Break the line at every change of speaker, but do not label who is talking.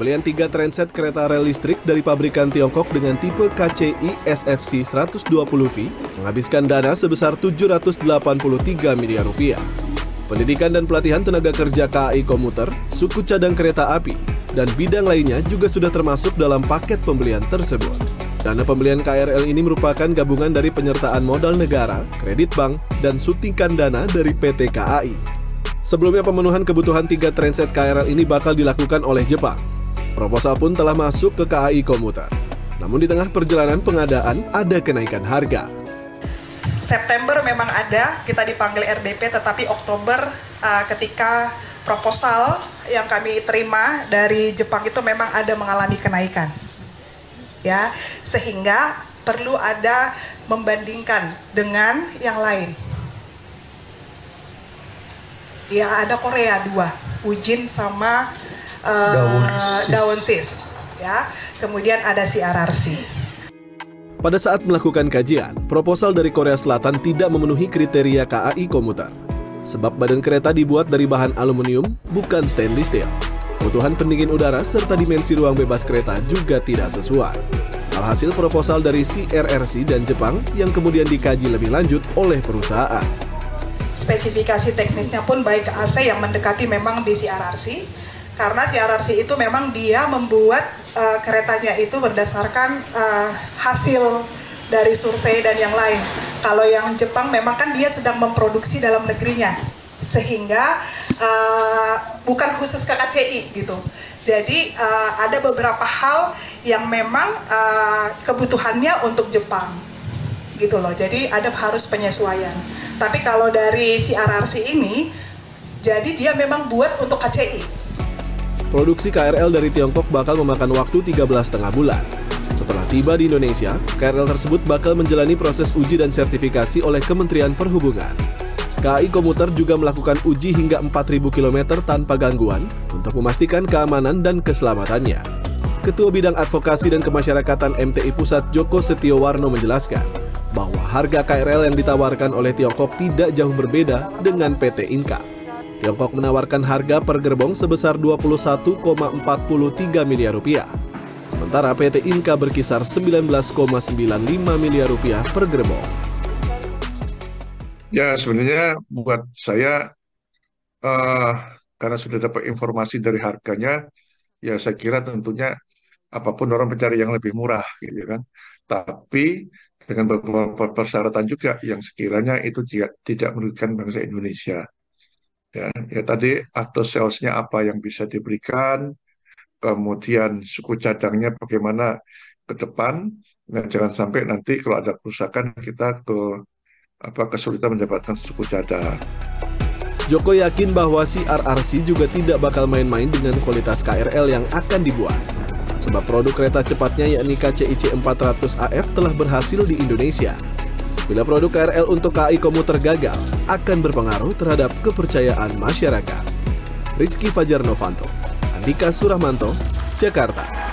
Pembelian tiga transit kereta rel listrik dari pabrikan Tiongkok dengan tipe KCI SFC 120V menghabiskan dana sebesar 783 miliar rupiah. Pendidikan dan pelatihan tenaga kerja KAI komuter, suku cadang kereta api, dan bidang lainnya juga sudah termasuk dalam paket pembelian tersebut. Dana pembelian KRL ini merupakan gabungan dari penyertaan modal negara, kredit bank, dan suntikan dana dari PT KAI. Sebelumnya pemenuhan kebutuhan tiga transit KRL ini bakal dilakukan oleh Jepang. Proposal pun telah masuk ke KAI komuter. Namun di tengah perjalanan pengadaan ada kenaikan harga.
September memang ada, kita dipanggil RDP, tetapi Oktober uh, ketika proposal yang kami terima dari Jepang itu memang ada mengalami kenaikan. Ya, sehingga perlu ada membandingkan dengan yang lain. Ya, ada Korea dua, Ujin sama uh, Daun Sis. Ya, kemudian ada CRRC.
Pada saat melakukan kajian, proposal dari Korea Selatan tidak memenuhi kriteria KAI komuter. Sebab badan kereta dibuat dari bahan aluminium, bukan stainless steel. Kebutuhan pendingin udara serta dimensi ruang bebas kereta juga tidak sesuai. Alhasil proposal dari CRRC dan Jepang yang kemudian dikaji lebih lanjut oleh perusahaan.
Spesifikasi teknisnya pun baik AC yang mendekati memang di CRRC, karena CRRC itu memang dia membuat uh, keretanya itu berdasarkan uh, hasil dari survei dan yang lain. Kalau yang Jepang memang kan dia sedang memproduksi dalam negerinya, sehingga uh, bukan khusus ke KCI gitu. Jadi uh, ada beberapa hal yang memang uh, kebutuhannya untuk Jepang gitu loh. Jadi ada harus penyesuaian. Tapi kalau dari CRRC ini, jadi dia memang buat untuk KCI
Produksi KRL dari Tiongkok bakal memakan waktu 13 setengah bulan. Setelah tiba di Indonesia, KRL tersebut bakal menjalani proses uji dan sertifikasi oleh Kementerian Perhubungan. KAI Komuter juga melakukan uji hingga 4.000 km tanpa gangguan untuk memastikan keamanan dan keselamatannya. Ketua Bidang Advokasi dan Kemasyarakatan MTI Pusat Joko Setiowarno menjelaskan bahwa harga KRL yang ditawarkan oleh Tiongkok tidak jauh berbeda dengan PT Inka. Tiongkok menawarkan harga per gerbong sebesar 21,43 miliar rupiah. Sementara PT Inka berkisar 19,95 miliar rupiah per gerbong.
Ya sebenarnya buat saya uh, karena sudah dapat informasi dari harganya, ya saya kira tentunya apa pun orang mencari yang lebih murah, gitu kan. Tapi dengan beberapa persyaratan juga yang sekiranya itu tidak merugikan bangsa Indonesia ya, ya tadi atau salesnya apa yang bisa diberikan, kemudian suku cadangnya bagaimana ke depan, nah jangan sampai nanti kalau ada kerusakan kita ke apa kesulitan mendapatkan suku cadang.
Joko yakin bahwa CRRC juga tidak bakal main-main dengan kualitas KRL yang akan dibuat. Sebab produk kereta cepatnya yakni KCIC 400 AF telah berhasil di Indonesia Bila produk KRL untuk KAI komuter gagal, akan berpengaruh terhadap kepercayaan masyarakat. Rizky Fajar Novanto, Andika Suramanto, Jakarta.